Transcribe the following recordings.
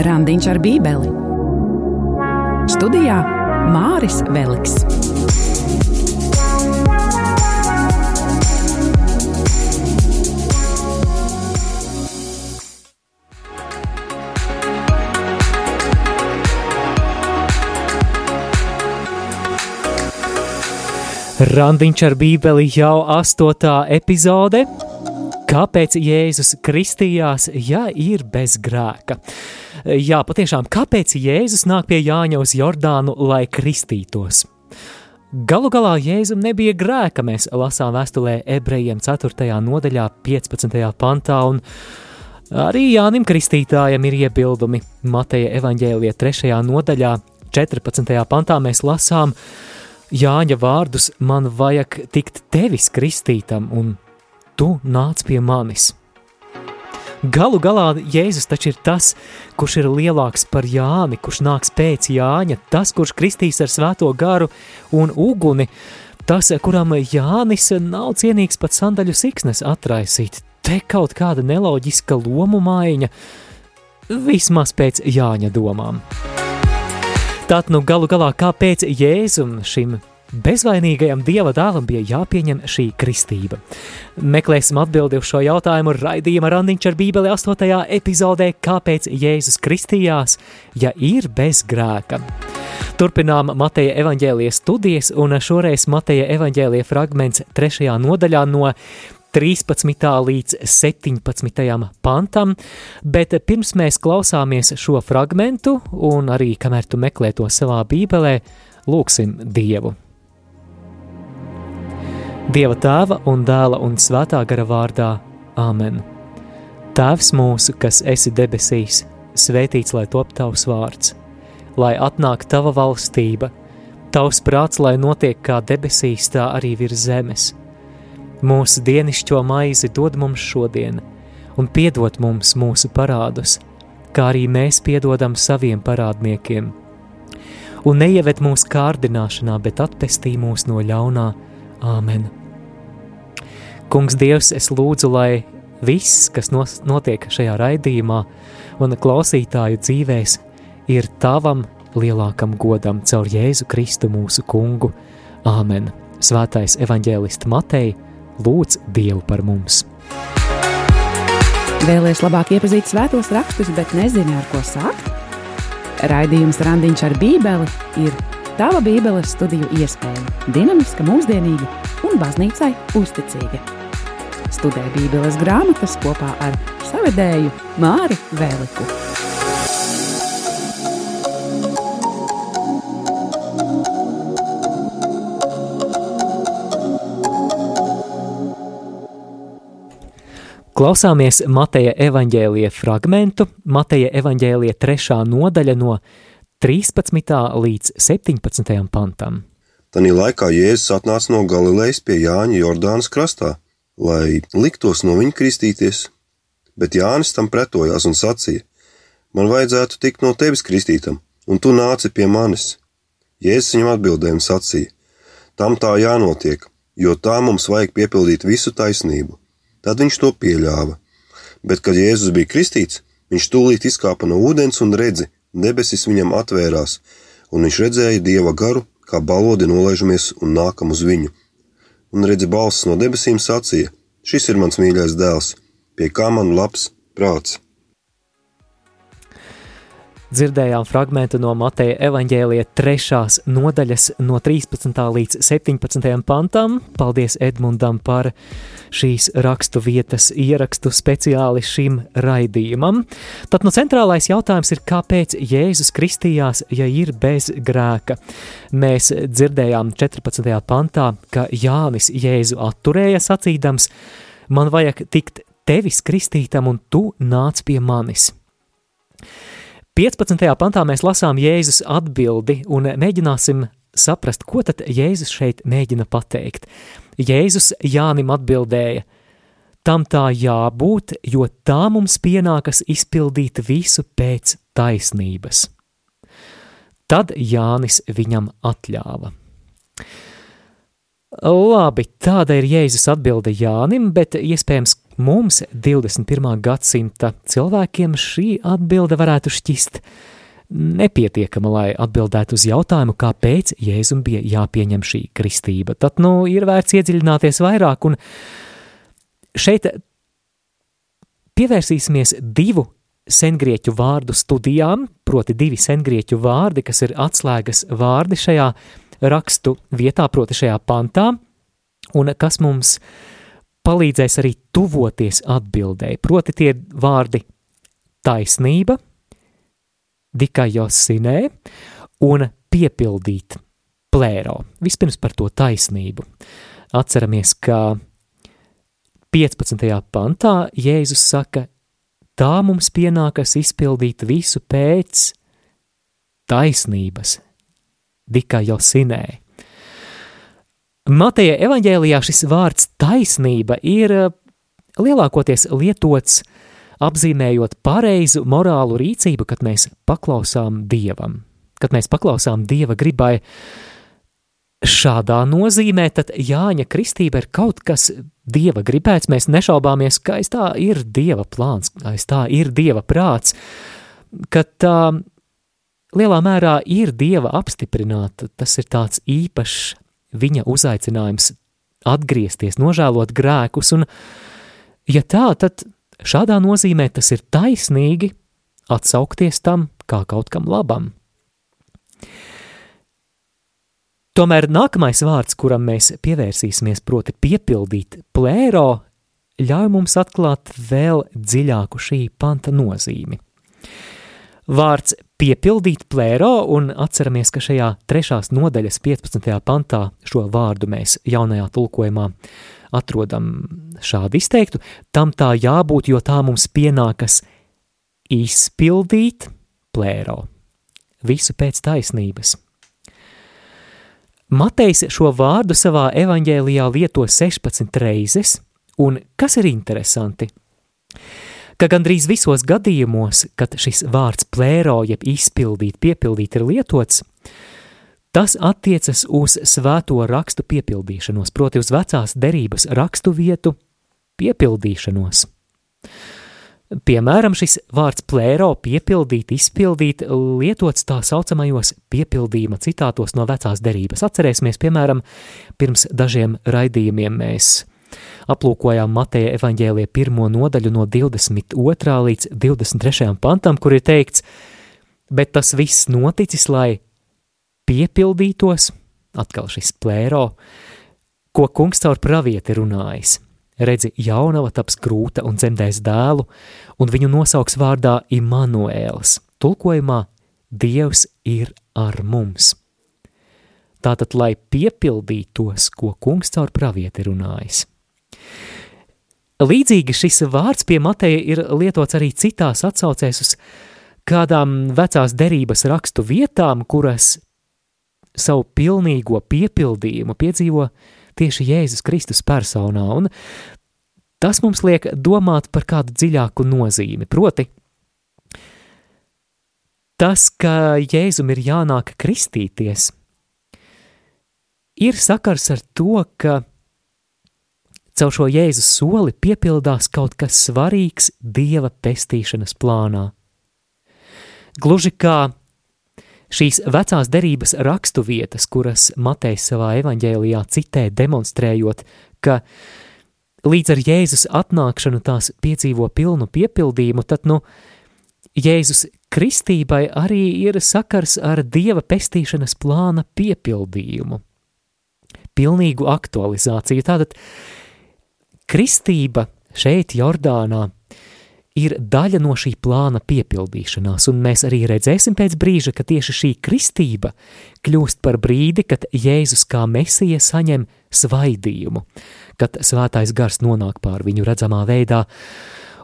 Randiņš ar Bībeli. Studijā Māris Veliks. Randiņš ar Bībeli jau astotā epizode. Kāpēc Jēzus kristījās, ja ir bez grēka? Jā, patiešām, kāpēc Jēzus nāk pie Jāņa uz Jordānu, lai kristītos? Galu galā Jēzum nebija grēka, mēs lasām vēstulē ebrejiem 4. nodaļā 15. pantā, un arī Jānim Kristītājam ir iebildumi. Mateja evaņģēlija 3. nodaļā 14. pantā mēs lasām, Jāņa vārdus man vajag tikt tevis kristītam, un tu nāc pie manis. Galu galā Jēzus taču ir tas, kurš ir lielāks par Jāni, kurš nāks pēc Jāņa, tas, kurš kristīs ar svēto garu un uguni, tas, kuram Jānis nav cienīgs pat sandaļu siksnes atraisīt. Te kaut kāda neloģiska lomu maiņa, vismaz pēc Jāņa domām. Tad, nu, galu galā, kāpēc Jēzum šim bezvainīgajam dieva dēlam bija jāpieņem šī kristība? Meklēsim atbildi uz šo jautājumu raidījuma randiņš ar bībeli 8. epizodē Kāpēc Jēzus kristījās, ja ir bez grēka? Turpinām Mateja evaņģēlijas studijas, un šoreiz Mateja evaņģēlija fragments 3. nodaļā no 13. līdz 17. pantam, bet pirms mēs klausāmies šo fragmentu, un arī kamēr tu meklē to savā bībelē, lūksim Dievu. Dieva tēva un dēla un svētā gara vārdā Āmen. Tēvs mūsu, kas esi debesīs, svētīts lai top tavs vārds, lai atnāk tava valstība, tavs prāts, lai notiek kā debesīs, tā arī virs zemes – Mūsu dienascho maizi dod mums šodien, un piedod mums mūsu parādus, kā arī mēs piedodam saviem parādniekiem. Un neieved mūsu kārdināšanā, bet atpestī mūs no ļaunā. Āmen! Kungs, Dievs, es lūdzu, lai viss, kas notiek šajā raidījumā un klausītāju dzīvēs, ir tavam lielākam godam caur Jēzu Kristu mūsu kungu. Āmen! Svētais evaņģēlists Matei! lūdz Dievu par mums. Vēlēs labāk iepazīt svētos rakstus, bet nezini, ar ko sākt? Raidījums Randiņš ar Bībeli ir tava Bībeles studiju iespēja, dinamiska, mūsdienīga un baznīcai uzticīga. Studē Bībeles grāmatas kopā ar savedēju Māri Vēliku. Klausāmies Mateja evaņģēlija fragmentu, Mateja evaņģēlija trešā nodaļa no 13. līdz 17. pantam. Tanī laikā Jēzus atnāca no Galilejas pie Jāņa Jordānas krastā, lai liktos no viņa kristīties, bet Jānis tam pretojās un sacīja: Man vajadzētu tikt no tevis kristītam, un tu nāci pie manis. Jēzus viņam atbildēja un sacīja: Tam tā jānotiek, jo tā mums vajag piepildīt visu taisnību. Tad viņš to pieļāva. Bet, kad Jēzus bija kristīts, viņš tūlīt izkāpa no ūdens un redzi, debesis viņam atvērās, un viņš redzēja dieva garu, kā balodi nolaižamies un nākam uz viņu. Un redzi, balss no debesīm sacīja: Šis ir mans mīļais dēls, pie kā man labs prāts. Dzirdējām fragment no Mateja evaņģēlija trešās nodaļas no 13. līdz 17. pantam. Paldies Edmundam par šīs rakstu vietas ierakstu speciāli šim raidījumam. Tad no centrālais jautājums ir, kāpēc Jēzus kristījās, ja ir bez grēka? Mēs dzirdējām 14. pantā, ka Jānis Jēzu atturēja sacīdams, man vajag tikt tevis kristītam un tu nāc pie manis. 15. pantā mēs lasām Jēzus atbildi un mēģināsim saprast, ko tad Jēzus šeit mēģina pateikt. Jēzus Jānim atbildēja, tam tā jābūt, jo tā mums pienākas izpildīt visu pēc taisnības. Tad Jānis viņam atļāva. Labi, tāda ir Jēzus atbilde Jānim, bet iespējams mums, 21. gadsimta cilvēkiem, šī atbilde varētu šķist nepietiekama, lai atbildētu uz jautājumu, kāpēc Jēzum bija jāpieņem šī kristība. Tad, nu, ir vērts iedziļināties vairāk, un šeit pievērsīsimies divu sengrieķu vārdu studijām, proti divi sengrieķu vārdi, kas ir atslēgas vārdi šajā rakstu vietā, proti šajā pantā, un kas mums palīdzēs arī tuvoties atbildēji. Proti tie vārdi taisnība, dikajosinē un piepildīt plēro. Vispirms par to taisnību. Atceramies, ka 15. pantā Jēzus saka, tā mums pienākas izpildīt visu pēc taisnības, dikajosinē. Mateja evaņģēlijā šis vārds taisnība ir eh, lielākoties lietots apzīmējot pareizu morālu rīcību, kad mēs paklausām Dievam, kad mēs paklausām Dieva gribai. Šādā nozīmē tad Jāņa kristība ir kaut kas Dieva gribēts, mēs nešaubāmies, ka aiz tā ir Dieva plāns, aiz tā ir Dieva prāts, ka tā lielā mērā ir Dieva apstiprināta, tas ir tāds īpašs viņa uzaicinājums atgriezties, nožēlot grēkus, un ja tā, tad Šādā nozīmē tas ir taisnīgi atsaukties tam kā kaut kam labam. Tomēr nākamais vārds, kuram mēs pievērsīsimies, proti piepildīt plēro, ļauj mums atklāt vēl dziļāku šī panta nozīmi. Vārds piepildīt plēro, un atceramies, ka šajā trešās nodaļas 15. pantā šo vārdu mēs jaunajā tulkojumā atrodam šādu izteiktu, tam tā jābūt, jo tā mums pienākas izpildīt plēro, visu pēc taisnības. Matejs šo vārdu savā evaņģēlijā lieto 16 reizes, un kas ir interesanti, ka gandrīz visos gadījumos, kad šis vārds plēro jeb izpildīt, piepildīt ir lietots, Tas attiecas uz svēto rakstu piepildīšanos, proti uz vecās derības rakstu vietu piepildīšanos. Piemēram, šis vārds plēro, piepildīt, izpildīt, lietots tā saucamajos piepildījuma citātos no vecās derības. Atcerēsimies, piemēram, pirms dažiem raidījumiem mēs aplūkojām Mateja evaņģēlie pirmo nodaļu no 22. līdz 23. pantam, kur ir teikts, bet tas viss noticis, lai piepildītos, atkal šis plēro, ko kungs caur pravieti runājis. Redzi, jaunava taps grūta un dzemdēs dēlu, un viņu nosauks vārdā Immanuēls. Tulkojumā Dievs ir ar mums. Tātad, lai piepildītos, ko kungs caur pravieti runājis. Līdzīgi šis vārds pie Mateja ir lietots arī citās atsaucēs uz kādām vecās derības rakstu vietām, kuras savu pilnīgo piepildījumu piedzīvo tieši Jēzus Kristus personā, un tas mums liek domāt par kādu dziļāku nozīmi, proti, tas, ka Jēzum ir jānāk kristīties, ir sakars ar to, ka caur šo Jēzus soli piepildās kaut kas svarīgs Dieva pestīšanas plānā. Gluži kā Šīs vecās derības rakstu vietas, kuras Matejs savā evaņģēlijā citē, demonstrējot, ka līdz ar Jēzus atnākšanu tās piedzīvo pilnu piepildījumu, tad, nu, Jēzus kristībai arī ir sakars ar Dieva pestīšanas plāna piepildījumu, pilnīgu aktualizāciju. Tātad kristība šeit, Jordānā, ir daļa no šī plāna piepildīšanās, un mēs arī redzēsim pēc brīža, ka tieši šī kristība kļūst par brīdi, kad Jēzus kā mesija saņem svaidījumu, kad svētais gars nonāk pār viņu redzamā veidā,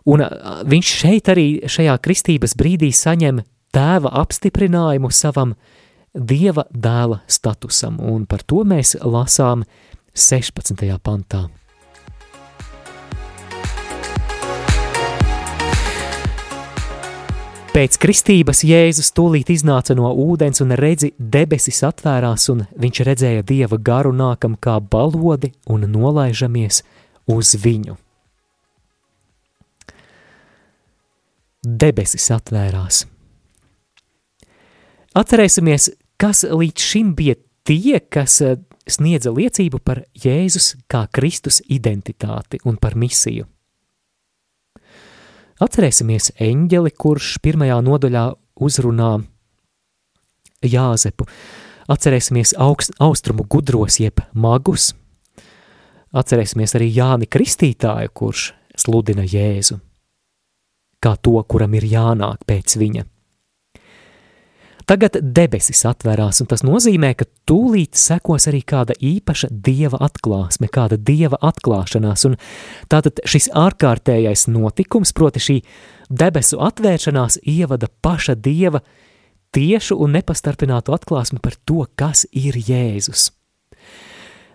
un viņš šeit arī šajā kristības brīdī saņem tēva apstiprinājumu savam dieva dēla statusam, un par to mēs lasām 16. pantā. Pēc kristības Jēzus tūlīt iznāca no ūdens un redzi debesis atvērās, un viņš redzēja dieva garu nākam kā balodi un nolaižamies uz viņu. debesis atvērās. Atcerēsimies, kas līdz šim bija tie, kas eh, sniedza liecību par Jēzus kā Kristus identitāti un par misiju. Atcerēsimies eņģeli, kurš pirmajā nodaļā uzrunā Jāzepu. Atcerēsimies augst, austrumu gudros jeb magus. Atcerēsimies arī Jāni Kristītāju, kurš sludina Jēzu, kā to, kuram ir jānāk pēc viņa. Tagad debesis atvērās, un tas nozīmē, ka tūlīt sekos arī kāda īpaša dieva atklāsme, kāda dieva atklāšanās, un tātad šis ārkārtējais notikums, proti šī debesu atvēršanās, ievada paša dieva tiešu un nepastarpinātu atklāsmi par to, kas ir Jēzus.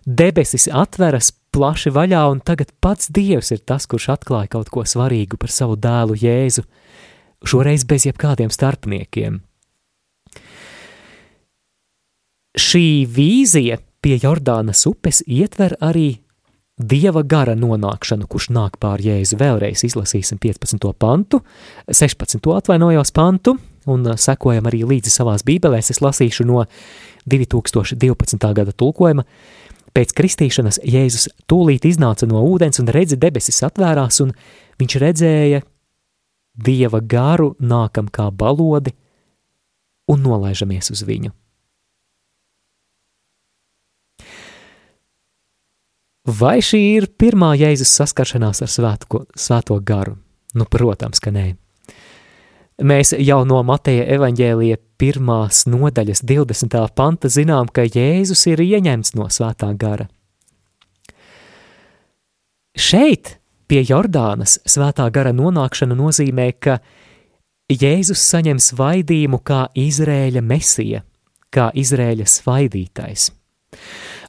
Debesis atveras plaši vaļā, un tagad pats Dievs ir tas, kurš atklāja kaut ko svarīgu par savu dēlu Jēzu, šoreiz bez jebkādiem starpniekiem. Šī vīzija pie Jordānas upes ietver arī dieva gara nonākšanu, kurš nāk pār Jēzu. Vēlreiz izlasīsim 15. pantu, 16. atvainojos pantu, un uh, sekojam arī līdzi savās bībelēs. Es lasīšu no 2012. gada tulkojuma. Pēc kristīšanas Jēzus tūlīt iznāca no ūdens un redzi debesis atvērās, un viņš redzēja dieva garu nākam kā balodi un nolaižamies uz viņu. Vai šī ir pirmā Jēzus saskaršanās ar svētko, svēto garu? Nu, protams, ka nē. Mēs jau no Mateja evaņģēlija pirmās nodaļas 20. panta zinām, ka Jēzus ir ieņemts no svētā gara. Šeit, pie Jordānas, svētā gara nonākšana nozīmē, ka Jēzus saņem svaidījumu kā Izrēļa mesija, kā Izrēļa svaidītais.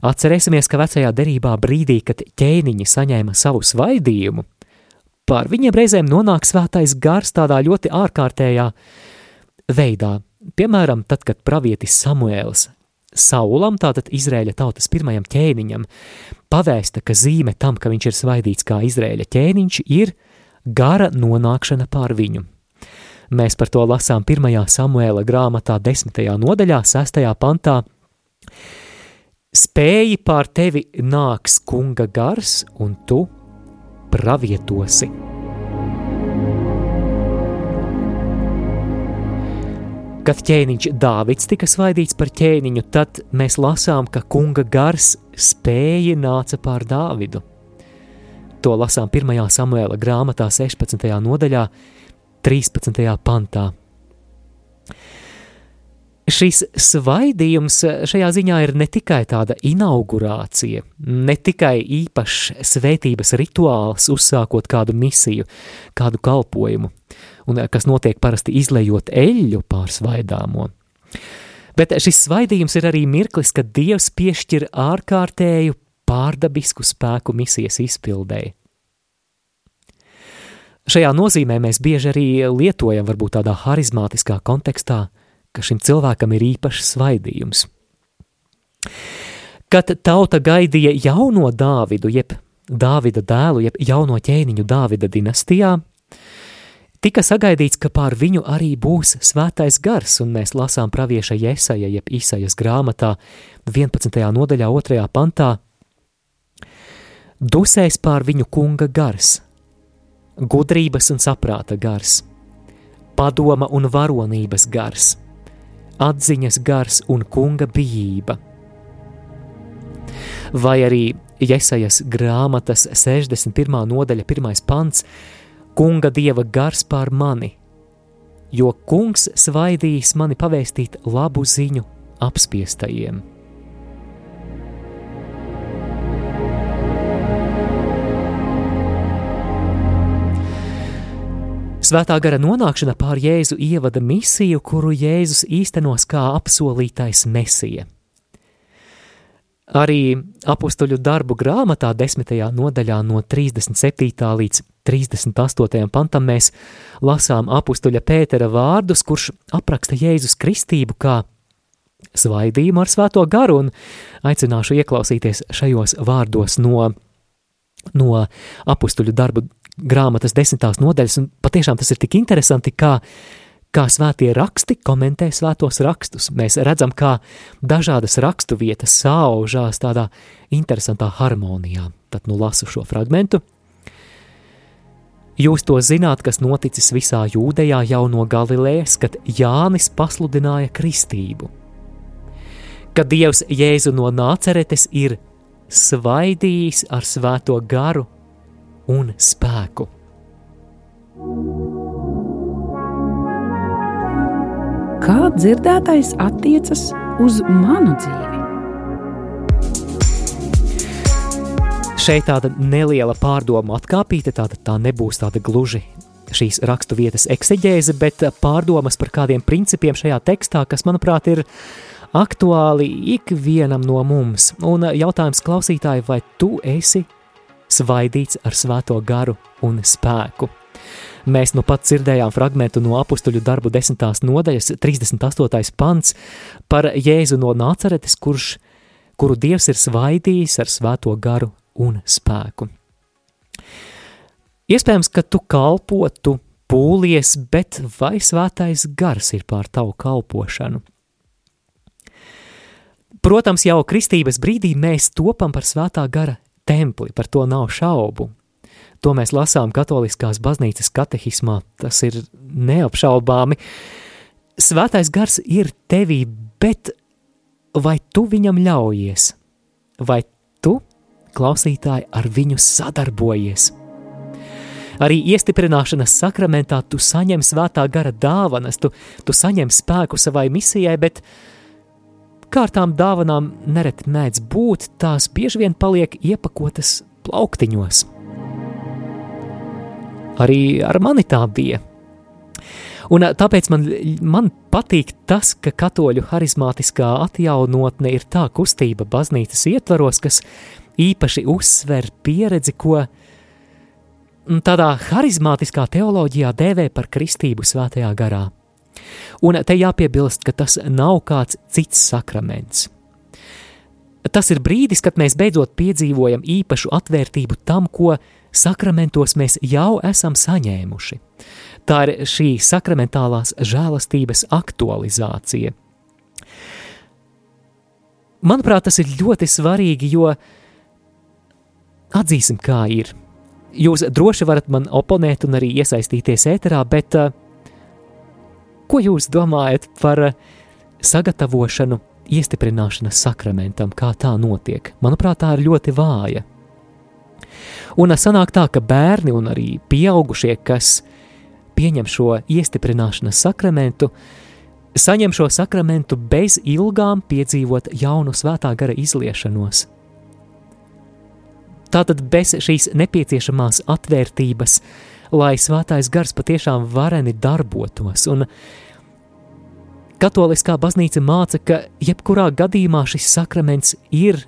Atcerēsimies, ka vecajā derībā brīdī, kad ķēniņi saņēma savu svaidījumu, pār viņiem reizēm nonāk svētais gars tādā ļoti ārkārtējā veidā. Piemēram, tad, kad pravietis Samuēls Saulam, tātad Izrēļa tautas pirmajam ķēniņam, pavēsta, ka zīme tam, ka viņš ir svaidīts kā Izrēļa ķēniņš, ir gara nonākšana pār viņu. Mēs par to lasām 1. Samuēla grāmatā 10. nodaļā, 6. pantā, spēji pār tevi nāks kunga gars, un tu pravietosi. Kad ķēniņš Dāvids tika svaidīts par ķēniņu, tad mēs lasām, ka kunga gars spēja nāca pār Dāvidu. To lasām 1. samuēla grāmatā 16. nodaļā, 13. pantā. Šis svaidījums šajā ziņā ir ne tikai tāda inaugurācija, ne tikai īpašs svētības rituāls, uzsākot kādu misiju, kādu kalpojumu, un kas notiek parasti izlējot eļļu pār svaidāmo. Bet šis svaidījums ir arī mirklis, kad Dievs piešķir ārkārtēju pārdabisku spēku misijas izpildēji. Šajā nozīmē mēs bieži arī lietojam varbūt tādā harizmātiskā kontekstā – ka šim cilvēkam ir īpašs svaidījums. Kad tauta gaidīja jauno Dāvidu, jeb Dāvida dēlu, jeb jauno ķēniņu Dāvida dinastijā, tika sagaidīts, ka pār viņu arī būs svētais gars, un mēs lasām pravieša Jesaja, jeb Isajas grāmatā 11. nodaļā 2. pantā, dusēs pār viņu kunga gars, gudrības un saprāta gars, padoma un varonības gars, atziņas gars un kunga bijība. Vai arī Jesajas grāmatas 61. nodaļa, 1. pants - Kunga dieva gars pār mani, jo kungs svaidīs mani pavēstīt labu ziņu apspiestajiem. Svētā gara nonākšana pār Jēzu ievada misiju, kuru Jēzus īstenos kā apsolītais mesija. Arī apakstuļu darbu grāmatā, desmitajā nodaļā, no 37. līdz 38. pantam, mēs lasām apakstuļa Pētera vārdus, kurš apraksta Jēzus kristību kā svaidījumu ar svēto garu, un aicināšu ieklausīties šajos vārdos no, no apakstuļu darbu grāmatas desmitās nodaļas, un patiešām tas ir tik interesanti, kā, kā svētie raksti komentē svētos rakstus. Mēs redzam, kā dažādas rakstu vietas saužās tādā interesantā harmonijā. Tad nu lasu šo fragmentu. Jūs to zināt, kas noticis visā jūdejā jau no Galilejas, kad Jānis pasludināja kristību. Kad Dievs Jēzu no nāceretes ir svaidījis ar svēto garu un spēku. Kā dzirdētais attiecas uz manu dzīvi? Šeit tāda neliela pārdomu atkāpīte, tāda tā nebūs tāda gluži šīs rakstu vietas ekseģēze, bet pārdomas par kādiem principiem šajā tekstā, kas, manuprāt, ir aktuāli ikvienam no mums. Un jautājums klausītāji, vai tu esi svaidīts ar svēto garu un spēku? Mēs nu pat dzirdējām fragment no apakstuļu darbu desmitās nodaļas, 38. pants par Jēzu no Nācaretes, kurš, kuru Dievs ir svaidījis ar svēto garu un spēku. Iespējams, ka tu kalpo, tu pūlies, bet vai svētais gars ir pār tavu kalpošanu? Protams, jau kristības brīdī mēs topam par svētā gara templi, par to nav šaubu. To mēs lasām katoliskās baznīcas katehismā, tas ir neapšaubāmi. Svētais gars ir tevī, bet vai tu viņam ļaujies? Vai tu klausītāji, ar viņu sadarbojies. Arī iestiprināšanas sakramentā tu saņem svētā gara dāvanas, tu, tu saņem spēku savai misijai, bet kārtām dāvanām nereti mēdz būt, tās bieži vien paliek iepakotas plauktiņos. Arī ar mani tā bija. Un tāpēc man, man patīk tas, ka katoļu harizmātiskā atjaunotne ir tā kustība baznīcas ietvaros, kas īpaši uzsver pieredzi, ko tādā harizmātiskā teoloģijā dēvē par kristību svētajā garā. Un te jāpiebilst, ka tas nav kāds cits sakraments. Tas ir brīdis, kad mēs beidzot piedzīvojam īpašu atvērtību tam, ko sakramentos mēs jau esam saņēmuši. Tā ir šī sakramentālās žēlastības aktualizācija. Manuprāt, tas ir ļoti svarīgi, jo Atzīsim, kā ir. Jūs droši varat man oponēt un arī iesaistīties ēterā, bet uh, ko jūs domājat par uh, sagatavošanu iestiprināšanas sakramentam, kā tā notiek? Manuprāt, tā ir ļoti vāja. Un sanāk tā, ka bērni un arī pieaugušie, kas pieņem šo iestiprināšanas sakramentu, saņem šo sakramentu bez ilgām piedzīvot jaunu svētā gara izliešanos. Tātad bez šīs nepieciešamās atvērtības, lai svētais gars patiešām vareni darbotos. Un katoliskā baznīca māca, ka jebkurā gadījumā šis sakraments ir,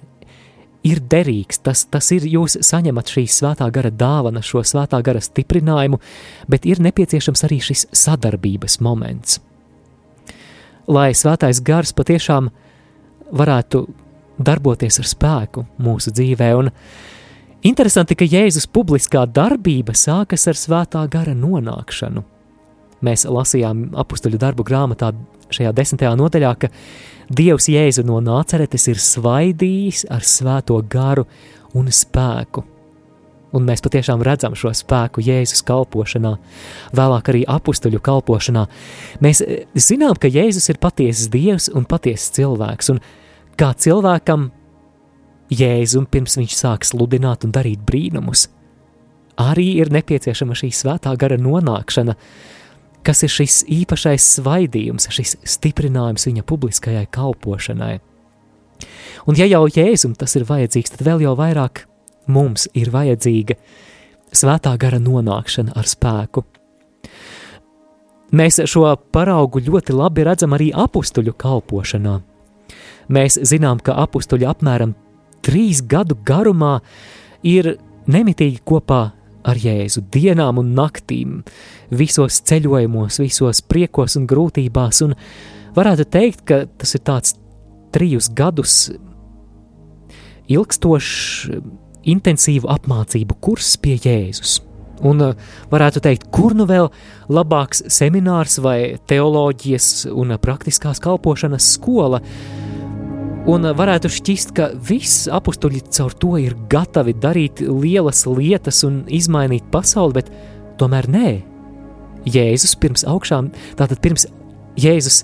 ir derīgs, tas, tas ir, jūs saņemat šīs svētā gara dāvana, šo svētā gara stiprinājumu, bet ir nepieciešams arī šis sadarbības moments. Lai svētais gars patiešām varētu darboties ar spēku mūsu dzīvē, un Interesanti, ka Jēzus publiskā darbība sākas ar svētā gara nonākšanu. Mēs lasījām apakstuļu darbu grāmatā šajā desmitajā nodaļā, ka Dievs Jēzu no nāceretes ir svaidījis ar svēto garu un spēku. Un mēs patiešām redzam šo spēku Jēzus kalpošanā, vēlāk arī apakstuļu kalpošanā. Mēs zinām, ka Jēzus ir patiesas Dievs un patiesas cilvēks, un kā cilvēkam Jēzum pirms viņš sāk sludināt un darīt brīnumus. Arī ir nepieciešama šī svētā gara nonākšana, kas ir šis īpašais svaidījums, šis stiprinājums viņa publiskajai kalpošanai. Un ja jau Jēzum tas ir vajadzīgs, tad vēl jau vairāk mums ir vajadzīga svētā gara nonākšana ar spēku. Mēs šo paraugu ļoti labi redzam arī apstuļu kalpošanā. Mēs zinām, ka apstuļi apmēram trīs gadu garumā ir nemitīgi kopā ar Jēzu dienām un naktīm, visos ceļojumos, visos priekos un grūtībās, un varētu teikt, ka tas ir tāds trijus gadus ilgstošs, intensīvu apmācību kurs pie Jēzus. Un varētu teikt, kur nu vēl labāks seminārs vai teoloģijas un praktiskās kalpošanas skola, Un varētu šķist, ka visi apstuļi caur to ir gatavi darīt lielas lietas un izmainīt pasauli, bet tomēr nē. Jēzus pirms augšām, tātad pirms Jēzus,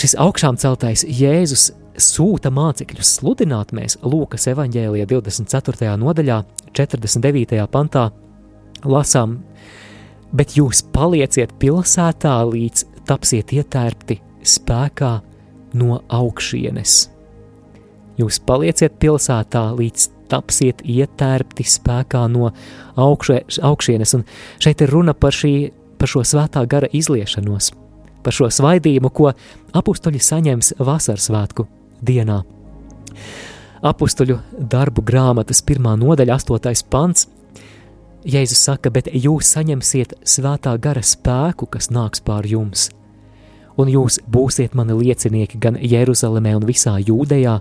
šis augšām celtais Jēzus sūta mācekļus sludināt mēs Lūkas evaņģēlija 24. nodaļā, 49. pantā lasām, bet jūs palieciet pilsētā, līdz tapsiet ietērpti spēkā no augšienes. Jūs palieciet pilsētā, līdz tapsiet ietērpti spēkā no augšie, augšienes, un šeit ir runa par, šī, par šo svētā gara izliešanos, par šo svaidījumu, ko apstuļi saņems vasaras svētku dienā. Apstuļu darbu grāmatas pirmā nodaļa, astotais pants. Jēzus saka, bet jūs saņemsiet svētā gara spēku, kas nāks pār jums – un jūs būsiet mani liecinieki gan Jeruzalemē un visā Jūdejā,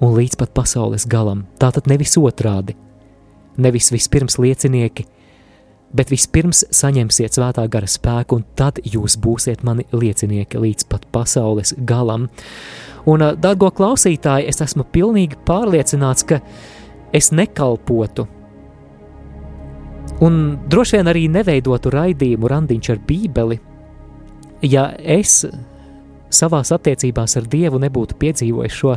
un līdz pat pasaules galam. Tātad nevis otrādi, nevis vispirms liecinieki, bet vispirms saņemsiet svētā gara spēku, un tad jūs būsiet mani liecinieki līdz pat pasaules galam. Un, dārgo klausītāji, es esmu pilnīgi pārliecināts, ka es nekalpotu un droši vien arī neveidotu raidījumu randiņš ar bībeli, ja es savās attiecībās ar Dievu nebūtu piedzīvojis šo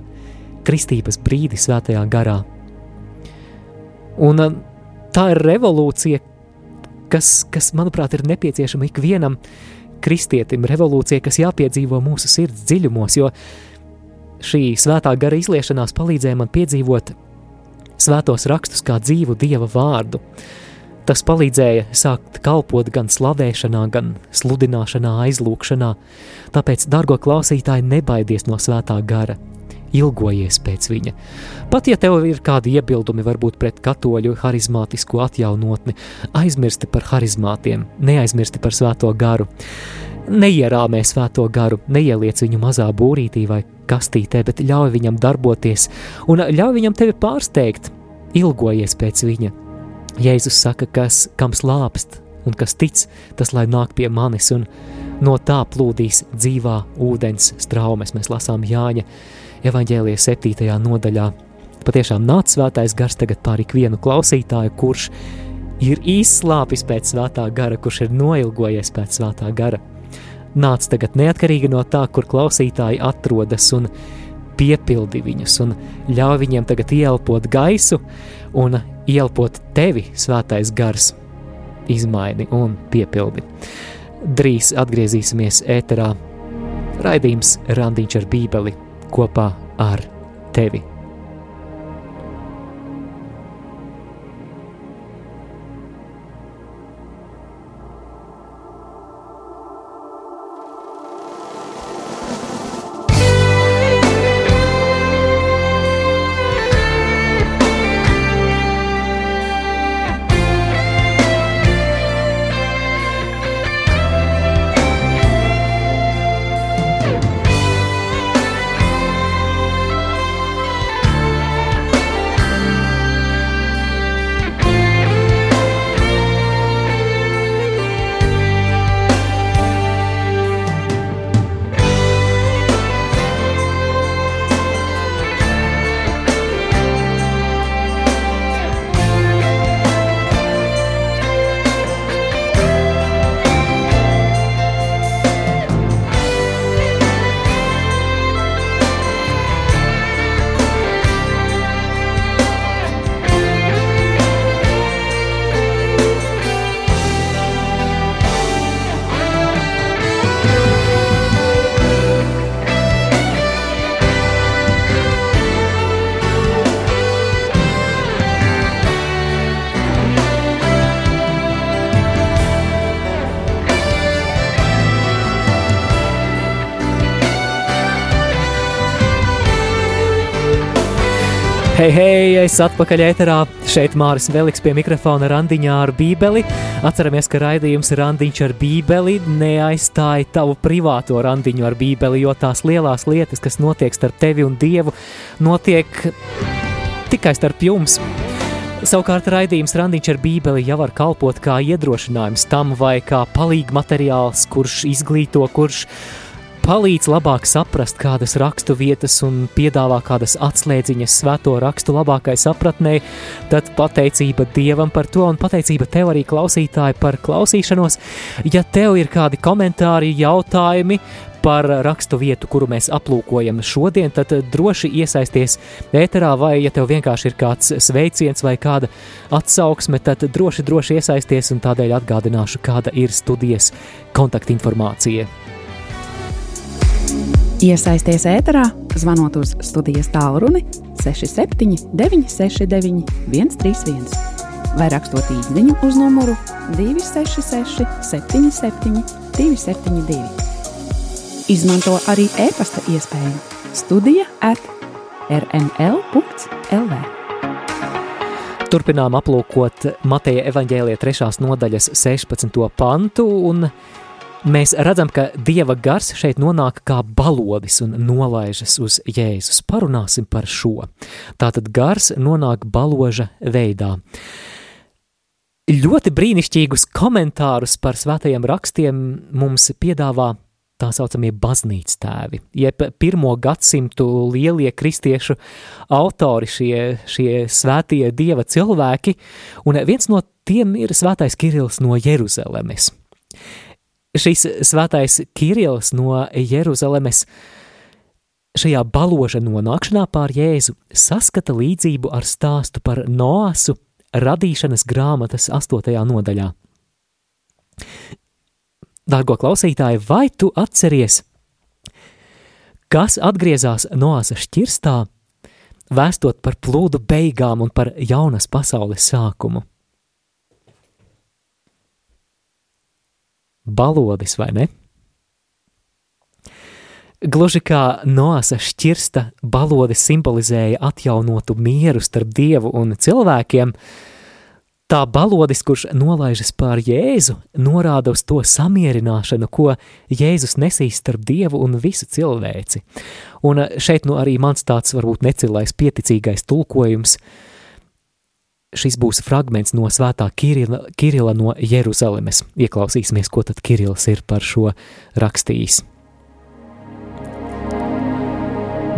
kristības brīdi svētajā garā. Un uh, tā ir revolūcija, kas, kas manuprāt, ir nepieciešama ikvienam kristietim, revolūcija, kas jāpiedzīvo mūsu sirds dziļumos, jo šī svētā gara izliešanās palīdzēja man piedzīvot svētos rakstus kā dzīvu Dieva vārdu. Uh, Tas palīdzēja sākt kalpot gan slavēšanā, gan sludināšanā, aizlūkšanā. Tāpēc, dārgo klausītāji, nebaidies no svētā gara, ilgojies pēc viņa. Pat ja tev ir kādi iebildumi, varbūt pret katoļu harizmātisko atjaunotni, aizmirsti par harizmātiem, neaizmirsti par svēto garu. Neierāmē svēto garu, neieliec viņu mazā būrītī vai kastītē, bet ļauj viņam darboties un ļauj viņam tevi pārsteigt, ilgojies pēc viņa Jēzus saka, kas kam slāpst un kas tic, tas lai nāk pie manis, un no tā plūdīs dzīvā ūdens straumes. Mēs lasām Jāņa evaņģēlijas septītajā nodaļā. Patiešām nāc svētais gars tagad pār ikvienu klausītāju, kurš ir izslāpis pēc svētā gara, kurš ir noilgojies pēc svētā gara. Nāc tagad neatkarīgi no tā, kur klausītāji atrodas un piepildi viņus un ļauj viņiem tagad ielpot gaisu un ielpot tevi, svētais gars, izmaini un piepildi. Drīz atgriezīsimies ēterā. Raidījums Randiņš ar Bībeli kopā ar tevi. Hei, hei, es atpakaļ ēterā. Šeit Māris Veliks pie mikrofona randiņā ar bībeli. Atceramies, ka raidījums randiņš ar bībeli neaizstāja tavu privāto randiņu ar bībeli, jo tās lielās lietas, kas notiek starp tevi un Dievu, notiek tikai starp jums. Savukārt raidījums Randiņš ar Bībeli jau var kalpot kā iedrošinājums tam vai kā palīga materiāls, kurš izglīto, kurš palīdz labāk saprast kādas rakstu vietas un piedāvā kādas atslēdziņas svēto rakstu labākai sapratnē, tad pateicība Dievam par to un pateicība tev arī klausītāji par klausīšanos. Ja tev ir kādi komentāri, jautājumi, par rakstu vietu, kuru mēs aplūkojam šodien, tad droši iesaisties ēterā, vai, ja tev vienkārši ir kāds sveiciens vai kāda atsauksme, tad droši, droši iesaisties un tādēļ atgādināšu, kāda ir studijas kontaktinformācija. Iesaisties ēterā, zvanot uz studijas tālruni 67 969 131 vai rakstot īsiņu uz numuru 266 77 272. Izmanto arī e-pasta iespēju Studija at rml.lv. Turpinām aplūkot Mateja evaņģēlija 3. nodaļas 16. pantu, mēs redzam, ka Dieva gars šeit nonāk kā balodis un nolaižas uz Jēzus. Parunāsim par šo. Tātad gars nonāk baloža veidā. Ļoti brīnišķīgus komentārus par svētajiem rakstiem mums piedāvā tā saucamie baznīcas tēvi, jeb pirmo gadsimtu lielie kristiešu autori, šie, šie svētie dieva cilvēki, un viens no tiem ir svētais Kirils no Jeruzalemes. Šis svētais Kirils no Jeruzalemes šajā baloža nonākšanā pār Jēzu saskata līdzību ar stāstu par Noasu radīšanas grāmatas 8. nodaļā. Dārgo klausītāji, vai tu atceries, kas atgriezās Noāsa šķirstā, vēstot par plūdu beigām un par jaunas pasaules sākumu? Balodis, vai ne? Gluži kā Noāsa šķirsta, balodis simbolizēja atjaunotu mieru starp dievu un cilvēkiem, Tā balodis, kurš nolaižas pār Jēzu, norāda uz to samierināšanu, ko Jēzus nesīs starp Dievu un visu cilvēci. Un šeit nu arī mans tāds varbūt necilais pieticīgais tulkojums. Šis būs fragments no svētā Kirila, Kirila no Jeruzalemes. Ieklausīsimies, ko tad Kirils ir par šo rakstījis.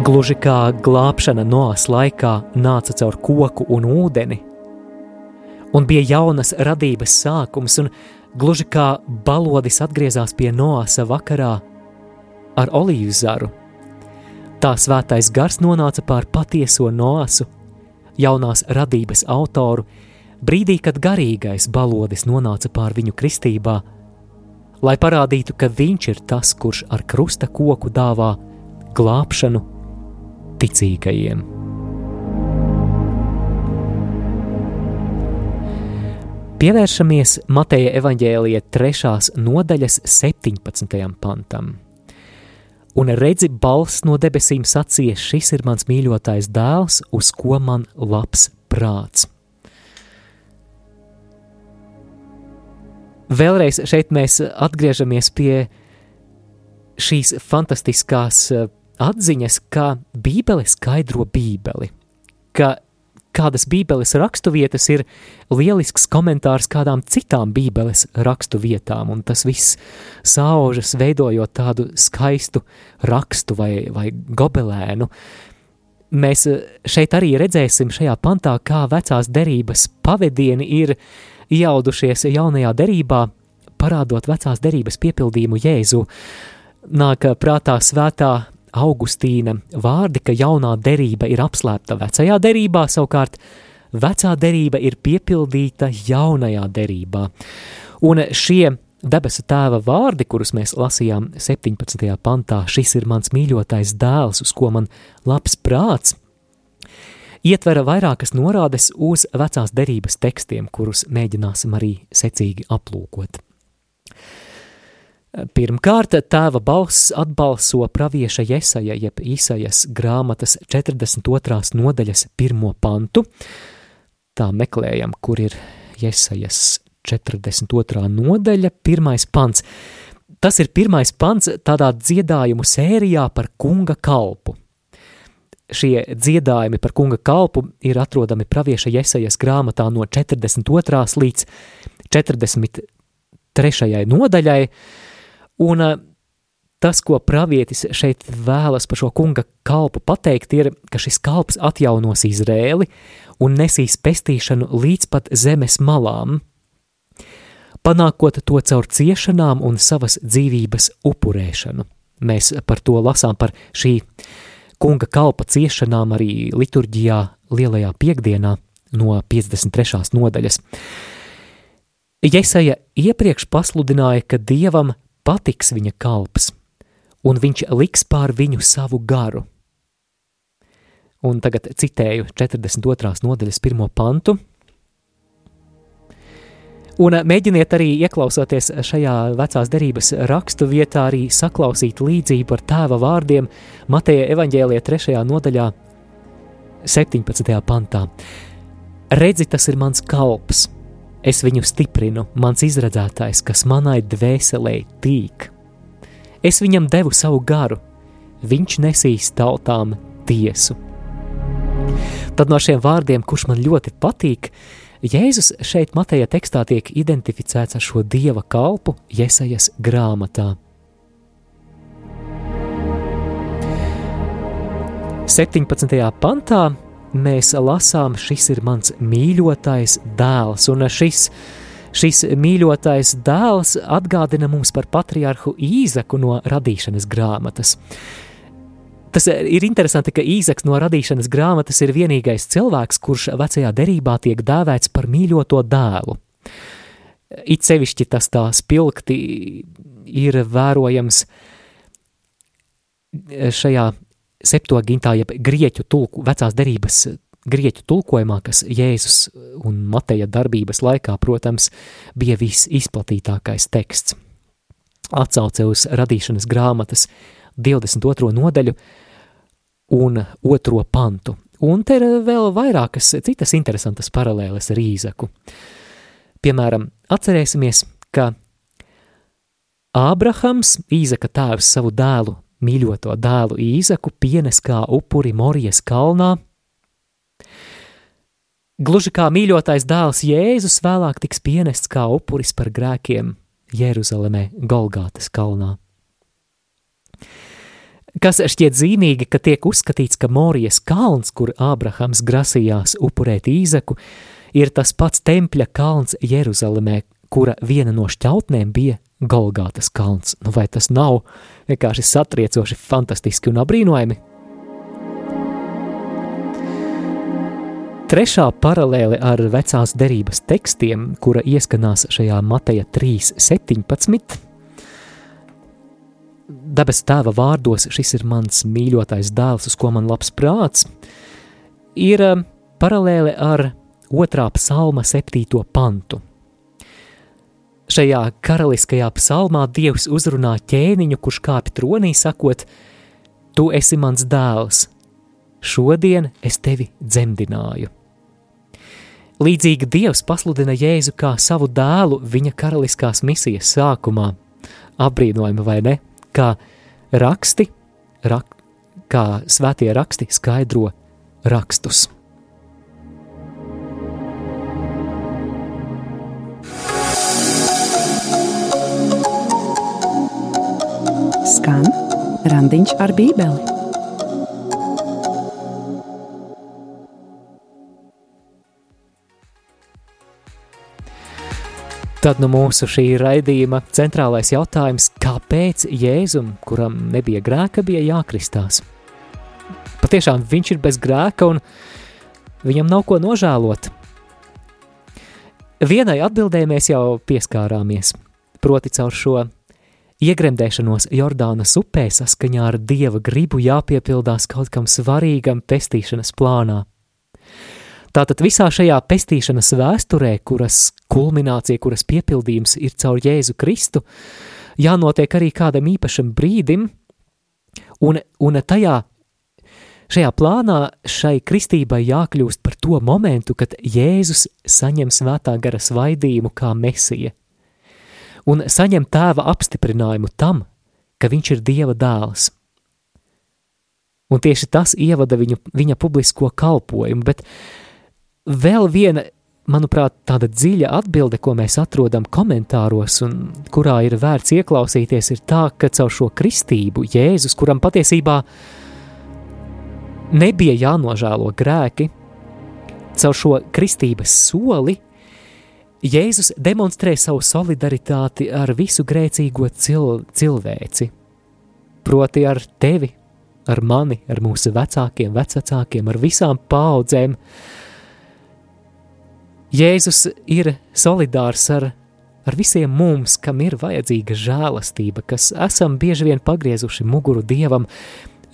Gluži kā glābšana noās laikā nāca caur koku un ūdeni, un bija jaunas radības sākums, un gluži kā balodis atgriezās pie Noāsa vakarā ar olīvu zaru. Tā svētais gars nonāca pār patieso Noāsu, jaunās radības autoru, brīdī, kad garīgais balodis nonāca pār viņu kristībā, lai parādītu, ka viņš ir tas, kurš ar krusta koku dāvā glābšanu ticīgajiem. Pievēršamies Mateja evaņģēlija 3. nodaļas 17. pantam. Un redzi, balss no debesīm sacīja: Šis ir mans mīļotais dēls, uz ko man labs prāts. Vēlreiz šeit mēs atgriežamies pie šīs fantastiskās atziņas, ka Bībele skaidro Bībeli, ka kādas Bībeles raksturvietas ir lielisks komentārs kādām citām Bībeles raksturvietām, un tas viss saužas, veidojot tādu skaistu rakstu vai, vai gobelēnu. Mēs eh, šeit arī redzēsim šajā pantā, kā vecās derības pavadieni ir iaudušies jaunajā derībā, parādot vecās derības piepildījumu Jēzu. Nāk prātā svētā Augustīna vārdi, ka jaunā derība ir apslēpta vecajā derībā, savukārt vecā derība ir piepildīta jaunajā derībā. Un šie debesu tēva vārdi, kurus mēs lasījām 17. pantā, šis ir mans mīļotais dēls, uz ko man labs prāts, ietvera vairākas norādes uz vecās derības tekstiem, kurus mēģināsim arī secīgi aplūkot. Pirmkārt, tēva balss atbalso pravieša Jesaja jeb Īsajas grāmatas 42. nodaļas pirmo pantu. Tā meklējam, kur ir Jesajas 42. nodaļa, pirmais pants. Tas ir pirmais pants tādā dziedājumu sērijā par kunga kalpu. šie dziedājumi par kunga kalpu ir atrodami pravieša Jesajas grāmatā no 42. līdz 43. nodaļai, un tas, ko pravietis šeit vēlas par šo kunga kalpu pateikt, ir, ka šis kalps atjaunos Izrēli un nesīs pestīšanu līdz pat zemes malām, panākot to caur ciešanām un savas dzīvības upurēšanu. Mēs par to lasām par šī kunga kalpa ciešanām arī liturģijā lielajā piekdienā no 53. nodaļas. Jesaja iepriekš pasludināja, ka dievam patiks viņa kalps, un viņš liks pār viņu savu garu. Un tagad citēju 42. nodaļas pirmo pantu, Un mēģiniet arī ieklausoties šajā vecās derības rakstu vietā, arī saklausīt līdzību ar tēva vārdiem Mateja evaņģēlie 3. nodaļā, 17. pantā. Redzi, tas ir mans kalps, es viņu stiprinu, mans izredzētājs, kas manai dvēselē tīk. Es viņam devu savu garu, viņš nesīs tautām tiesu. Tad no šiem vārdiem, kurš man ļoti patīk, Jēzus šeit Mateja tekstā tiek identificēts ar šo dieva kalpu Jesajas grāmatā. 17. pantā mēs lasām, šis ir mans mīļotais dēls, un šis, šis mīļotais dēls atgādina mums par patriarhu Īzaku no radīšanas grāmatas. Tas ir interesanti, ka Īzaks no radīšanas grāmatas ir vienīgais cilvēks, kurš vecajā derībā tiek dēvēts par mīļoto dēlu. It sevišķi tas tā spilgti ir vērojams šajā septogintā, jeb grieķu tulku, vecās derības grieķu tulkojumā, kas Jēzus un Mateja darbības laikā, protams, bija visizplatītākais teksts. Atsauce uz radīšanas grāmatas 22. nodaļu, un otro pantu. Un te ir vēl vairākas citas interesantas paralēles ar Īzaku. Piemēram, atcerēsimies, ka Ābrahams, Īzaka tēvs, savu dēlu, mīļoto dēlu Īzaku, pienes kā upuri Morijas kalnā. Gluži kā mīļotais dēls Jēzus vēlāk tiks pienests kā upuris par grēkiem Jeruzalemē, Golgātas kalnā. Kas šķiet zīmīgi, ka tiek uzskatīts, ka Morijas kalns, kur Ābrahams grasījās upurēt īzaku, ir tas pats tempļa kalns Jeruzalemē, kura viena no šķautnēm bija Golgātas kalns. Nu vai tas nav vienkārši satriecoši, fantastiski un apbrīnojami? Trešā paralēle ar vecās derības tekstiem, kura ieskanās šajā Mateja 3.17, debes tēva vārdos, šis ir mans mīļotais dēls, uz ko man labs prāts, ir um, paralēle ar otrā psalma septīto pantu. Šajā karaliskajā psalmā Dievs uzrunā ķēniņu, kurš kāpj tronī, sakot: Tu esi mans dēls, šodien es tevi dzemdināju. Līdzīgi Dievs pasludina Jēzu kā savu dēlu viņa karaliskās misijas sākumā. Apbrīnojami, vai ne? kā raksti, rak, kā svētie raksti skaidro rakstus. Randiņš ar bībeli. Tad nu mūsu šī raidījuma centrālais jautājums, kāpēc Jēzum, kuram nebija grēka, bija jākristās? Patiešām viņš ir bez grēka un viņam nav ko nožēlot. Vienai atbildēji mēs jau pieskārāmies, proti caur šo iegremdēšanos Jordānas upē saskaņā ar Dieva gribu jāpiepildās kaut kam svarīgam pestīšanas plānā. Tātad visā šajā pestīšanas vēsturē, kuras kulminācija, kuras piepildījums ir caur Jēzu Kristu, jānotiek arī kādam īpašam brīdim, un, un tajā Šajā plānā šai kristībai jākļūst par to momentu, kad Jēzus saņem svētā gara svaidījumu kā mesija un saņem tēva apstiprinājumu tam, ka viņš ir Dieva dēls. Un tieši tas ievada viņu, viņa publisko kalpojumu, bet vēl viena, manuprāt, tāda dziļa atbilde, ko mēs atrodam komentāros un kurā ir vērts ieklausīties, ir tā, ka caur šo kristību Jēzus, kuram patiesībā nebija jānožēlo grēki, caur šo kristības soli Jēzus demonstrē savu solidaritāti ar visu grēcīgo cil cilvēci, proti ar tevi, ar mani, ar mūsu vecākiem, vecākiem, ar visām paudzēm. Jēzus ir solidārs ar, ar visiem mums, kam ir vajadzīga žēlastība, kas esam bieži vien pagriezuši muguru dievam.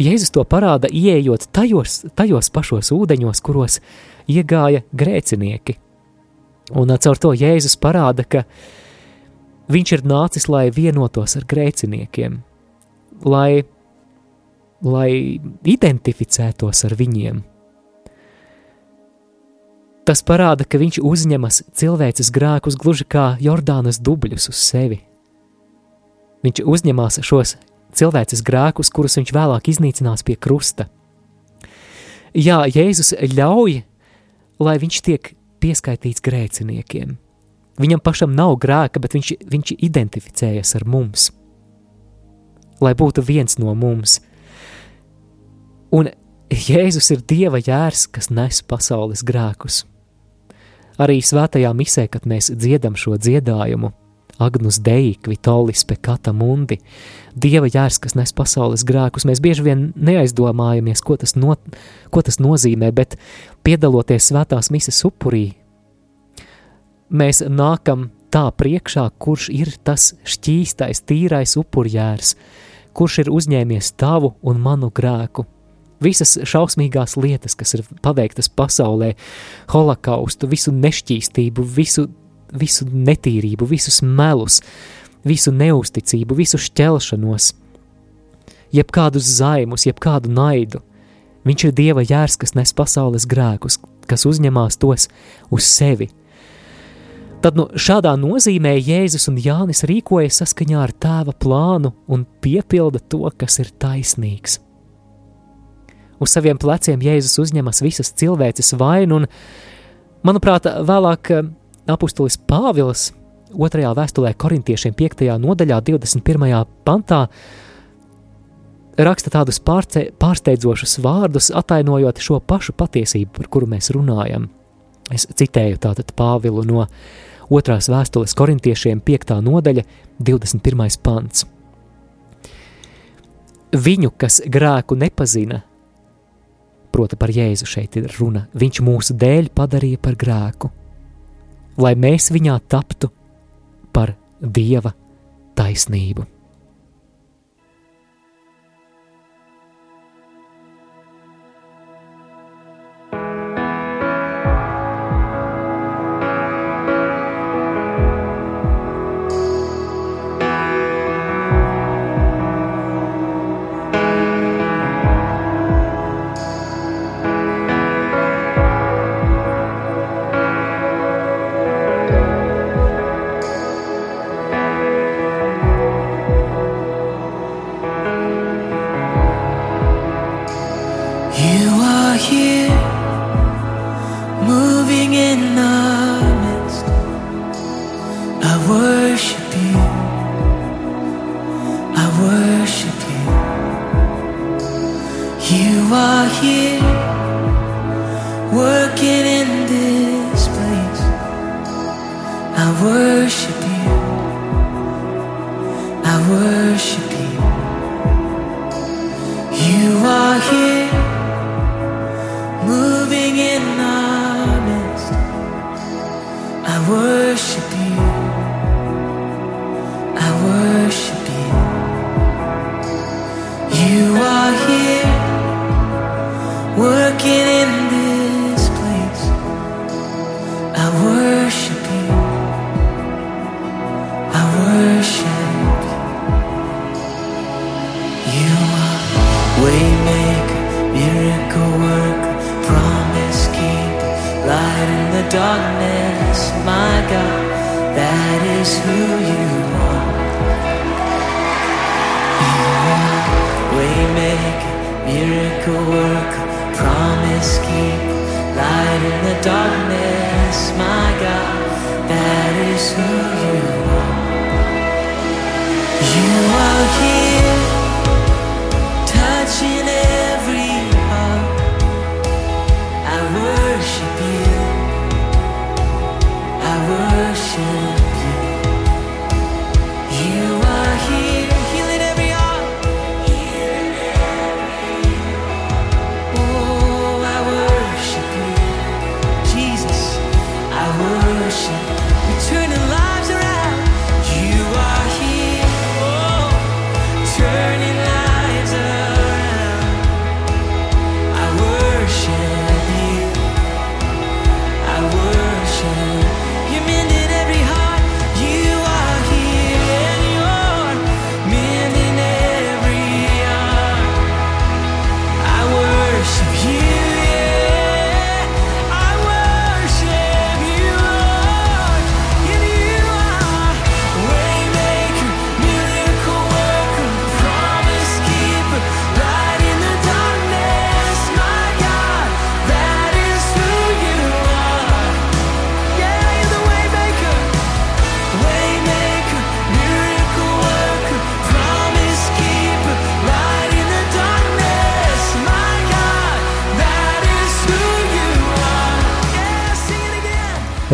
Jēzus to parāda, ieejot tajos, tajos pašos ūdeņos, kuros iegāja grēcinieki. Un caur to Jēzus parāda, ka viņš ir nācis, lai vienotos ar grēciniekiem, lai lai identificētos ar viņiem. Tas parāda, ka viņš uzņemas cilvēces grēkus gluži kā Jordānas dubļus uz sevi. Viņš uzņemās šos cilvēces grēkus, kurus viņš vēlāk iznīcinās pie krusta. Jā, Jēzus ļauj, lai viņš tiek pieskaitīts grēciniekiem. Viņam pašam nav grēka, bet viņš, viņš identificējas ar mums. Lai būtu viens no mums – Un Jēzus ir Dieva jērs, kas nes pasaules grēkus. Arī svētajā misē, kad mēs dziedam šo dziedājumu, Agnus Dei, Kvitolis, Pekata Mundi, Dieva jērs, kas nes pasaules grēkus, mēs bieži vien neaizdomājamies, ko tas, no, ko tas nozīmē, bet piedaloties svētās mises upurī, mēs nākam tā priekšā, kurš ir tas šķīstais, tīrais upurjērs, kurš ir uzņēmies tavu un manu grēku visas šausmīgās lietas, kas ir paveiktas pasaulē, holokaustu, visu nešķīstību, visu, visu netīrību, visus melus, visu neusticību, visu šķelšanos, jebkādus zaimus, jebkādu naidu. Viņš ir Dieva jērs, kas nes pasaules grēkus, kas uzņemās tos uz sevi. Tad nu, šādā nozīmē Jēzus un Jānis rīkojas saskaņā ar tēva plānu un piepilda to, kas ir taisnīgs. Uz saviem pleciem Jēzus uzņemas visas cilvēces vainu, un, manuprāt, vēlāk eh, apustulis Pāvils otrajā vēstulē korintiešiem 5. nodaļā 21. pantā raksta tādus pārce, pārsteidzošus vārdus, atainojot šo pašu patiesību, par kuru mēs runājam. Es citēju tātad Pāvilu no otrās vēstules korintiešiem 5. nodaļa 21. pants. Viņu, kas grēku nepazina, proti par Jēzu šeit ir runa, viņš mūsu dēļ padarīja par grēku, lai mēs viņā taptu par Dieva taisnību.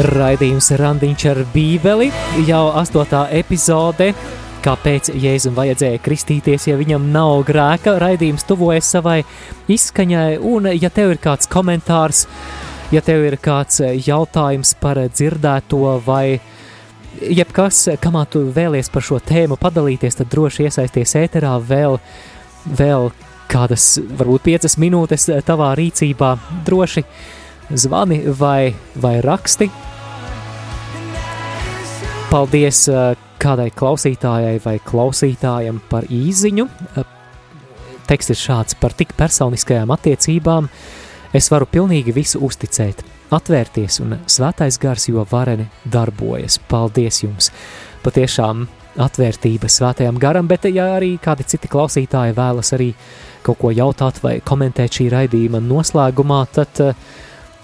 Raidījums Randiņš ar Bībeli jau astotā epizode. Kāpēc Jēzum vajadzēja kristīties, ja viņam nav grēka? Raidījums tuvojas savai izskaņai, un ja tev ir kāds komentārs, ja tev ir kāds jautājums par dzirdēto vai jebkas, kamā tu vēlies par šo tēmu padalīties, tad droši iesaisties ēterā vēl, vēl kādas, varbūt piecas minūtes tavā rīcībā. Droši zvani vai, vai raksti. Paldies eh, kādai klausītājai vai klausītājam par īziņu. Eh, Teksts ir šāds par tik personiskajām attiecībām. Es varu pilnīgi visu uzticēt, atvērties un svētais gars, jo vareni darbojas. Paldies jums! Patiešām atvērtība svētajam garam, bet ja arī kādi citi klausītāji vēlas arī kaut ko jautāt vai komentēt šī raidījuma noslēgumā, tad uh,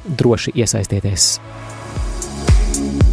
droši iesaistieties.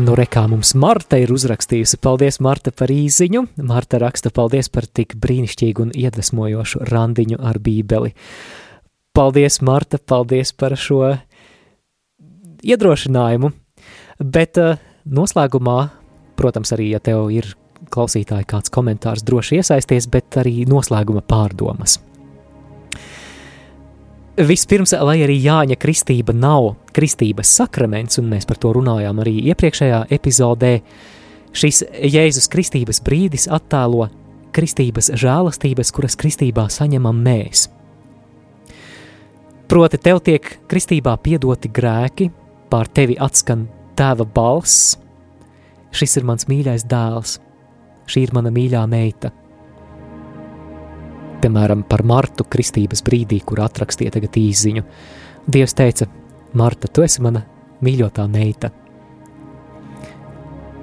Nu, rekā mums Marta ir uzrakstījusi. Paldies, Marta, par īsiņu. Marta raksta, paldies par tik brīnišķīgu un iedvesmojošu randiņu ar Bībeli. Paldies, Marta, paldies par šo iedrošinājumu. Bet uh, noslēgumā, protams, arī, ja tev ir klausītāji kāds komentārs, droši iesaisties, bet arī noslēguma pārdomas. Vispirms, lai arī Jāņa kristība nav kristības sakraments, un mēs par to runājām arī iepriekšējā epizodē, šis Jēzus kristības brīdis attēlo kristības žēlastības, kuras kristībā saņemam mēs. Proti, tev tiek kristībā piedoti grēki, pār tevi atskan tēva balss. Šis ir mans mīļais dēls, šī ir mana mīļā meita. Piemēram, par Martu kristības brīdī, kur atrakstīja tagad īziņu. Dievs teica, Marta, tu esi mana mīļotā meita.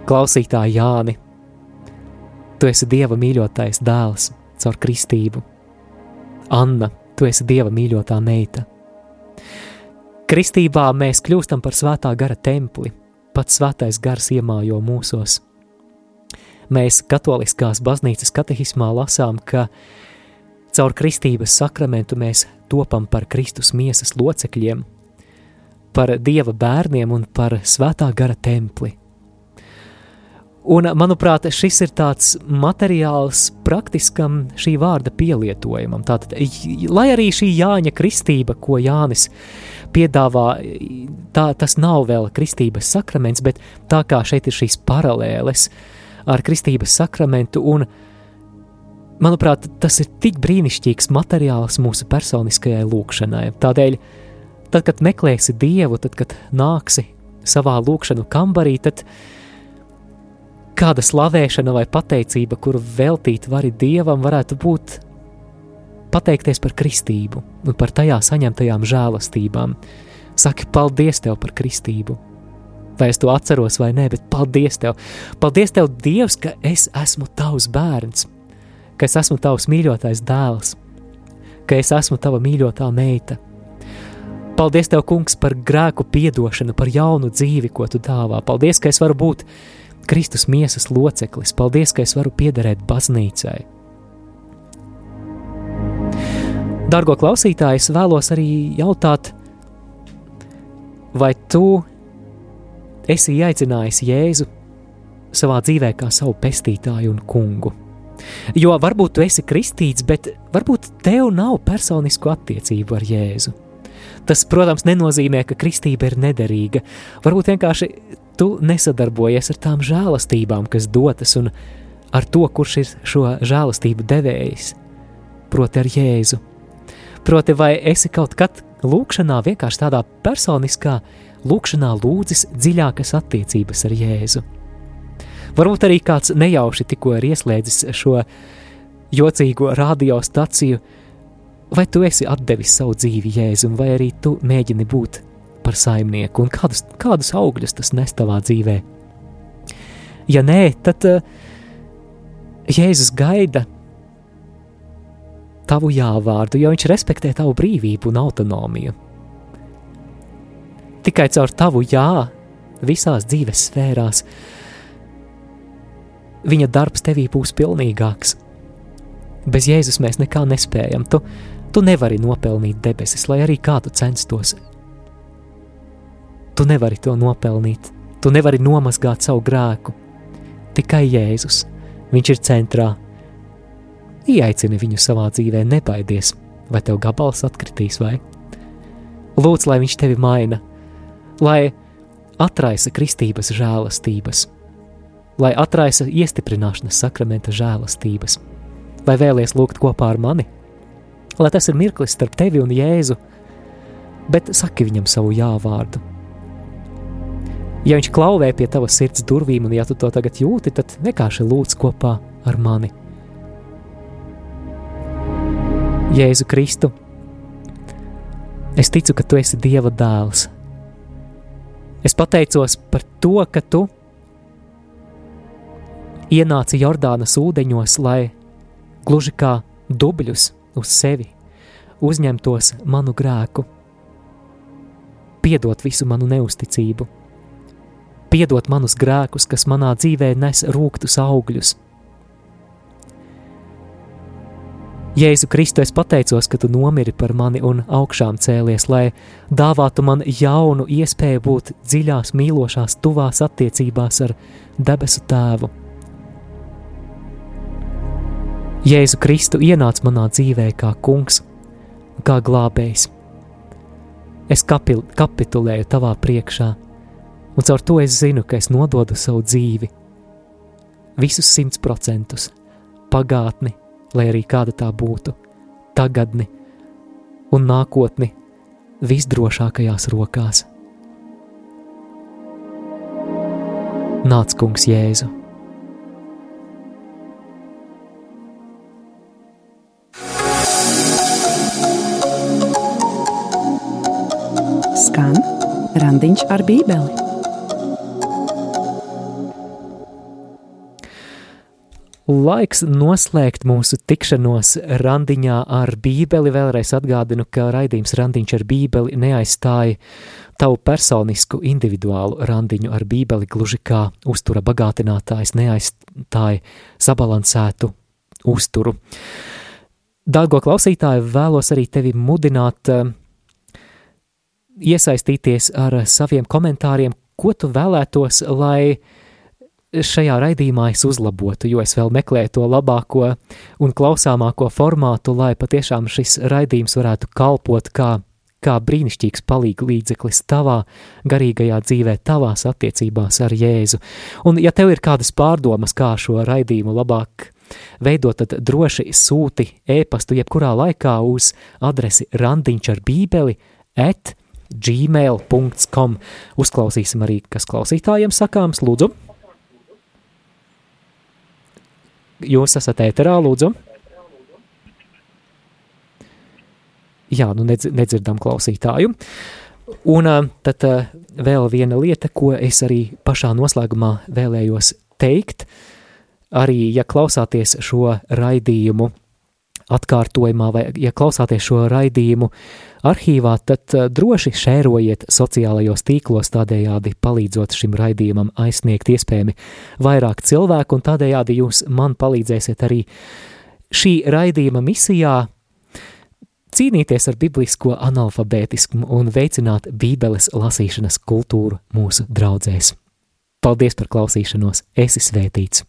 Klausītāji Jāni, tu esi Dieva mīļotais dēls caur kristību. Anna, tu esi Dieva mīļotā meita. Kristībā mēs kļūstam par svētā gara templi, pats svētais gars iemājo mūsos. Mēs katoliskās baznīcas katehismā lasām, ka caur kristības sakramentu mēs topam par Kristus miesas locekļiem, par Dieva bērniem un par svētā gara templi. Un, manuprāt, šis ir tāds materiāls praktiskam šī vārda pielietojumam. Tātad, lai arī šī Jāņa kristība, ko Jānis piedāvā, tā, tas nav vēl kristības sakraments, bet tā kā šeit ir šīs paralēles ar kristības sakramentu, un, manuprāt, tas ir tik brīnišķīgs materiāls mūsu personiskajai lūkšanai. Tādēļ Tad, kad meklēsi Dievu, tad, kad nāksi savā lūkšanu kambarī, tad kāda slavēšana vai pateicība, kuru veltīt vari Dievam, varētu būt pateikties par kristību un par tajā saņemtajām žēlastībām. Saki, paldies tev par kristību! Vai es to atceros vai nē, bet paldies tev! Paldies tev, Dievs, ka es esmu tavs bērns, ka es esmu tavs mīļotais dēls, ka es esmu tava mīļotā meita. Paldies tev, kungs, par grēku piedošanu, par jaunu dzīvi, ko tu dāvā. Paldies, ka es varu būt Kristus miesas loceklis. Paldies, ka es varu piederēt baznīcai. Dargo klausītāji, es vēlos arī jautāt, vai tu esi aicinājis Jēzu savā dzīvē kā savu pestītāju un kungu? Jo varbūt tu esi kristīts, bet varbūt tev nav personisku attiecību ar Jēzu. Tas, protams, nenozīmē, ka kristība ir nederīga. Varbūt vienkārši tu nesadarbojies ar tām žēlastībām, kas dotas, un ar to, kurš ir šo žēlastību devējis, proti, ar Jēzu. Proti, vai esi kaut kad lūkšanā, vienkārši tādā personiskā lūkšanā lūdzis dziļākas attiecības ar Jēzu? Varbūt arī kāds nejauši tikko ir ieslēdzis šo jocīgo radiostaciju, vai tu esi devis savu dzīvi Jēzum, vai arī tu mēģini būt par saimnieku, un kādus, kādus augļus tas nes tavā dzīvē? Ja nē, tad uh, Jēzus gaida tavu jāvārdu, jo viņš respektē tavu brīvību un autonomiju. Tikai caur tavu jā, visās dzīves sfērās, viņa darbs tevī būs pilnīgāks. Bez Jēzus mēs nekā nespējam. Tu, tu nevari nopelnīt debesis, lai arī kā tu censtos. Tu nevari to nopelnīt, tu nevari nomazgāt savu grēku. Tikai Jēzus, viņš ir centrā. Ieaicini viņu savā dzīvē, nebaidies, vai tev gabals atkritīs, vai? Lūdz, lai viņš tevi maina, lai atraisa kristības žēlastības, lai atraisa iestiprināšanas sakramenta žēlastības vai vēlies lūgt kopā ar mani? Lai tas ir mirklis starp tevi un Jēzu, bet saki viņam savu jāvārdu. Ja viņš klauvē pie tavas sirds durvīm, un ja tu to tagad jūti, tad vienkārši lūdz kopā ar mani. Jēzu Kristu, es ticu, ka tu esi Dieva dēls. Es pateicos par to, ka tu ienāci Jordānas ūdeņos, lai gluži kā dubļus uz sevi, uzņemtos manu grēku, piedot visu manu neusticību, piedot manus grēkus, kas manā dzīvē nes rūktus augļus. Jēzu Kristu, es pateicos, ka tu nomiri par mani un augšām cēlies, lai dāvātu man jaunu iespēju būt dziļās, mīlošās, tuvās attiecībās ar debesu Tēvu. Jēzu Kristu ienāca manā dzīvē kā kungs, kā glābējs. Es kapil, kapitulēju tavā priekšā, un caur to es zinu, ka es nododu savu dzīvi. Visus simts procentus, pagātni, lai arī kāda tā būtu, tagadni un nākotni visdrošākajās rokās. Nāc, kungs, Jēzu! Skan randiņš ar bībeli. Laiks noslēgt mūsu tikšanos randiņā ar Bībeli. Vēlreiz atgādinu, ka raidījums Randiņš ar Bībeli neaizstāja tavu personisku, individuālu randiņu ar Bībeli, gluži kā uztura bagātinātājs neaizstāja sabalansētu uzturu. Dārgo klausītāji, vēlos arī tevi mudināt uh, iesaistīties ar saviem komentāriem, ko tu vēlētos, lai šajā raidījumā es uzlabotu, jo es vēl meklēju to labāko un klausāmāko formātu, lai patiešām šis raidījums varētu kalpot kā, kā brīnišķīgs palīga līdzeklis tavā garīgajā dzīvē, tavās attiecībās ar Jēzu. Un ja tev ir kādas pārdomas, kā šo raidījumu labāk veidot, tad droši sūti e-pastu jebkurā laikā uz adresi randiņš ar bībeli at gmail.com. Uzklausīsim arī, kas klausītājiem sakāms, lūdzu. Jūs esat ēterā, lūdzu. Jā, nu nedz, nedzirdam klausītāju. Un tad vēl viena lieta, ko es arī pašā noslēgumā vēlējos teikt, arī ja klausāties šo raidījumu atkārtojumā, vai ja klausāties šo raidījumu arhīvā, tad uh, droši šērojiet sociālajos tīklos, tādējādi palīdzot šim raidījumam aizsniegt iespējami vairāk cilvēku, un tādējādi jūs man palīdzēsiet arī šī raidījuma misijā cīnīties ar biblisko analfabētismu un veicināt bībeles lasīšanas kultūru mūsu draudzēs. Paldies par klausīšanos, esi svētīts,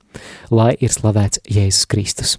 lai ir slavēts Jēzus Kristus.